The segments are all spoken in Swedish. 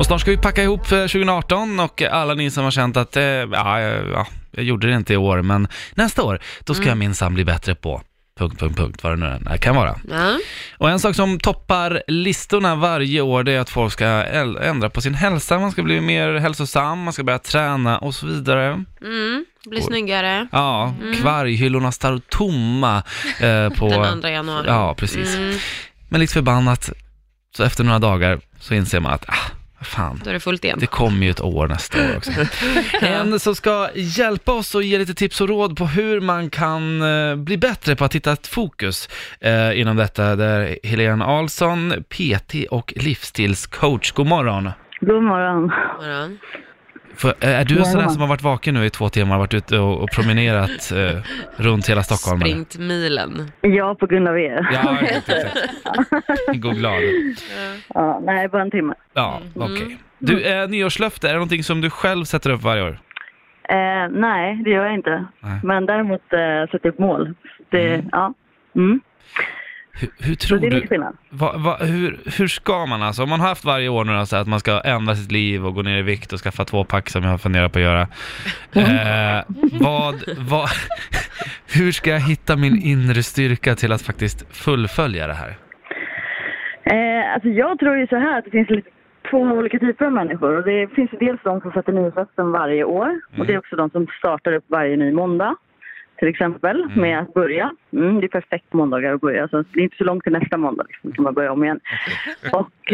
Och snart ska vi packa ihop för 2018 och alla ni som har känt att eh, ja, ja, jag gjorde det inte i år, men nästa år, då ska jag minsann bli bättre på punkt, punkt, punkt, vad det nu än kan vara. Ja. Och en sak som toppar listorna varje år, det är att folk ska äl- ändra på sin hälsa, man ska bli mer hälsosam, man ska börja träna och så vidare. Mm, blir snyggare. Ja, kvarghyllorna står tomma eh, på... Den 2 januari. Ja, precis. Mm, Men likt förbannat, så efter några dagar så inser man att, ah, fan, då är det fullt igen. det kommer ju ett år nästa år också. En som ska hjälpa oss och ge lite tips och råd på hur man kan eh, bli bättre på att hitta ett fokus eh, inom detta, det är Helene Ahlsson, PT och livsstilscoach. God morgon! God morgon. Morgon. För, är du en sån där som har varit vaken nu i två timmar, varit ute och, och promenerat eh, runt hela Stockholm? eller? Springt milen. Ja, på grund av er. Ja, exakt, glad. Ja, nej, bara en timme. Ja, okej. Du, eh, nyårslöfte, är det någonting som du själv sätter upp varje år? Eh, nej, det gör jag inte. Nej. Men däremot eh, sätta upp mål. Det, ja. Mm. Hur, hur Så tror det är du, lite skillnad. va, va, hur, hur ska man alltså, om man har haft varje år nu då, så att man ska ändra sitt liv och gå ner i vikt och skaffa två pack som jag har funderat på att göra. Eh, vad, vad, hur ska jag hitta min inre styrka till att faktiskt fullfölja det här? Eh, alltså jag tror ju så här att det finns lite två olika typer av människor. Och det finns dels de som sätter nyårslöften varje år. Och det är också de som startar upp varje ny måndag. Till exempel med att börja. Mm, det är perfekt måndagar att börja. Så det är inte så långt till nästa måndag. Liksom, kan man börja om igen. Och,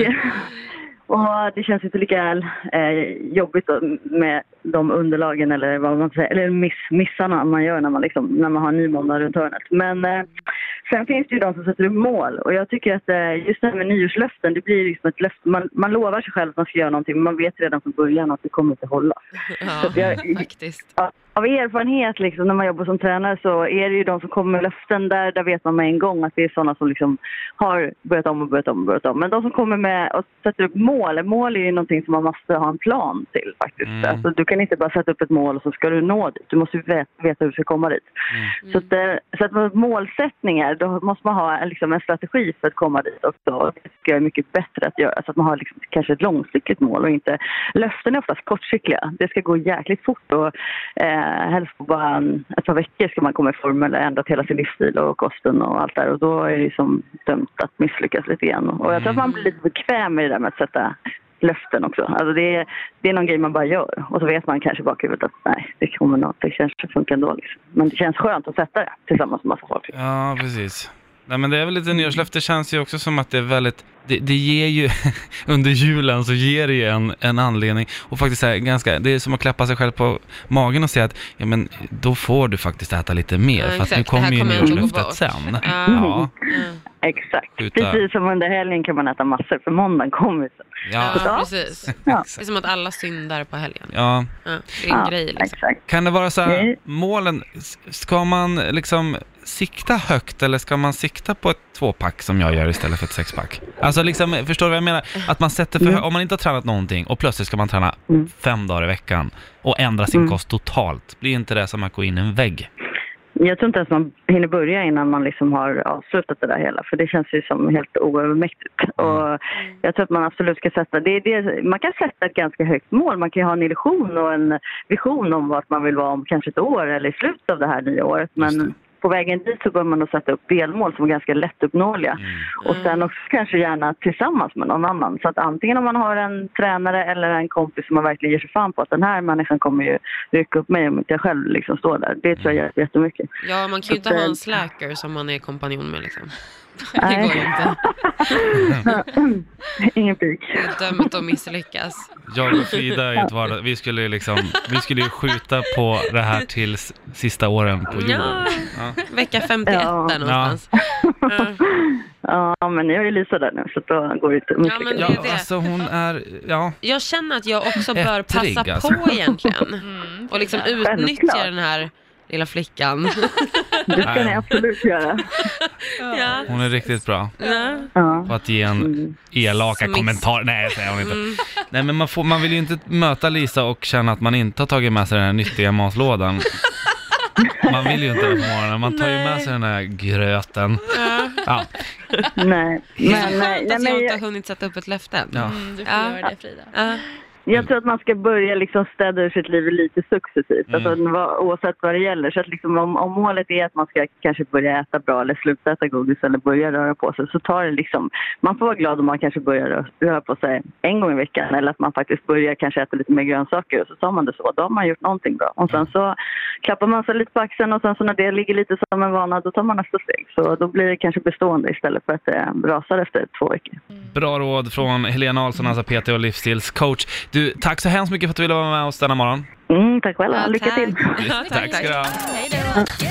och det känns inte lika eh, jobbigt med de underlagen eller vad man säger, eller miss, missarna man gör när man, liksom, när man har en ny måndag runt hörnet. Men eh, sen finns det ju de som sätter upp mål och jag tycker att eh, just det här med nyårslöften, det blir liksom ett löfte. Man, man lovar sig själv att man ska göra någonting men man vet redan från början att det kommer inte hålla. Ja, jag- faktiskt. Ja, av erfarenhet liksom, när man jobbar som tränare så är det ju de som kommer med löften där, där vet man med en gång att det är sådana som liksom har börjat om och börjat om och börjat om. Men de som kommer med och sätter upp mål, mål är ju någonting som man måste ha en plan till faktiskt. Mm. Alltså, du kan inte bara sätta upp ett mål och så ska du nå dit. Du måste ju veta, hur du ska komma dit. Så, att, eh, så att med då måste man ha en, liksom, en strategi för att komma dit också. Det tycker jag är mycket bättre att göra. Så att man har liksom, kanske ett långsiktigt mål och inte... Löften är oftast kortsiktiga. Det ska gå jäkligt fort och eh, helst på bara en, ett par veckor ska man komma i form eller ändrat hela sin livsstil och kosten och allt där. Och då är det som dömt att misslyckas lite grann. Och jag tror att man blir lite bekväm i det där med att sätta löften också. Alltså det, är, det är någon grej man bara gör. Och så vet man kanske i bakhuvudet att nej, det kommer nog, det känns det funkar ändå. Liksom. Men det känns skönt att sätta det tillsammans med massa folk. Ja, precis. Nej men det är väl lite nyårslöfte, känns ju också som att det är väldigt, det, det ger ju, under julen så ger det ju en, en anledning och faktiskt här, ganska, det är som att klappa sig själv på magen och säga att, ja men då får du faktiskt äta lite mer, Ja, för att nu. Det kommer ju nyårslöftet sen. Ja, Mm. Exakt. Skjuta. Precis som under helgen kan man äta massor för måndagen kommer sen. ja, Ja, precis. Ja. Det är som att alla syndar på helgen. ja. Ja, det är en Ja, grej liksom. exakt. Kan det vara så här, Nej. målen, ska man liksom sikta högt eller ska man sikta på ett tvåpack som jag gör istället för ett sexpack? Alltså liksom, förstår du vad jag menar? Att man sätter för, om man inte har tränat någonting och plötsligt ska man träna Mm. fem dagar i veckan och ändra sin Mm. kost totalt, blir inte det som att gå in i en vägg? Jag tror inte ens man hinner börja innan man liksom har avslutat det där hela. För det känns ju som helt oövermäktigt. Och jag tror att man absolut ska sätta... Det, det, man kan sätta ett ganska högt mål. Man kan ju ha en illusion och en vision om vart man vill vara om kanske ett år eller i slutet av det här nya året. Men på vägen dit så bör man nog sätta upp delmål som är ganska lättuppnåeliga. Mm. Och sen också kanske gärna tillsammans med någon annan. Så att antingen om man har en tränare eller en kompis som man verkligen ger sig fan på att den här människan kommer ju rycka upp mig om inte jag själv liksom står där. Det tror jag hjälper jättemycket. Ja, man kan ju inte Så ha att, en slacker som man är kompanjon med liksom. Det Nej. går ju inte. Ingen pik. Det är dömt att misslyckas. Jag och Frida i ett vardag, vi skulle ju liksom, vi skulle ju skjuta på det här tills sista åren på jorden. Ja, Ja. vecka 51 Ja. där någonstans. Ja. Ja, men ni har ju Lisa där nu så då går det inte att men misslyckas. det Ja, är det. alltså hon är, ja, Jag känner att jag också bör Ettrig, passa alltså. på egentligen. Och liksom utnyttja den här lilla flickan. Det ska ni absolut göra. Ja. hon är riktigt bra Ja. Ja. på att ge en Mm. elaka Smiss. kommentar. Nej, säger hon inte. Mm. Nej, men man, får, man vill ju inte möta Lisa och känna att man inte har tagit med sig den här nyttiga matlådan. Man vill ju inte det på morgonen, man tar ju med sig den här gröten. Ja. Ja. Nej, men, Skönt nej, att nej, jag inte har hunnit sätta upp ett löfte. Ja. Mm, du får Ja. göra det Frida. Ja. Jag tror att man ska börja liksom städa ur sitt liv lite successivt, Mm. alltså, oavsett vad det gäller. Så att liksom, om, om målet är att man ska kanske börja äta bra eller sluta äta godis eller börja röra på sig så tar det liksom, man får vara glad om man kanske börjar rö- röra på sig en gång i veckan eller att man faktiskt börjar kanske äta lite mer grönsaker och så tar man det så. Då har man gjort någonting bra. Och sen så klappar man sig lite på axeln och sen så när det ligger lite som en vana då tar man nästa steg. Så då blir det kanske bestående istället för att det rasar efter två veckor. Bra råd från Helena Ahlsson, alltså PT och livsstilscoach. Du, tack så hemskt mycket för att du ville vara med oss denna morgon. Mm, tack själva. Lycka tack. till! Ja, Tack ska du ha. Hej då.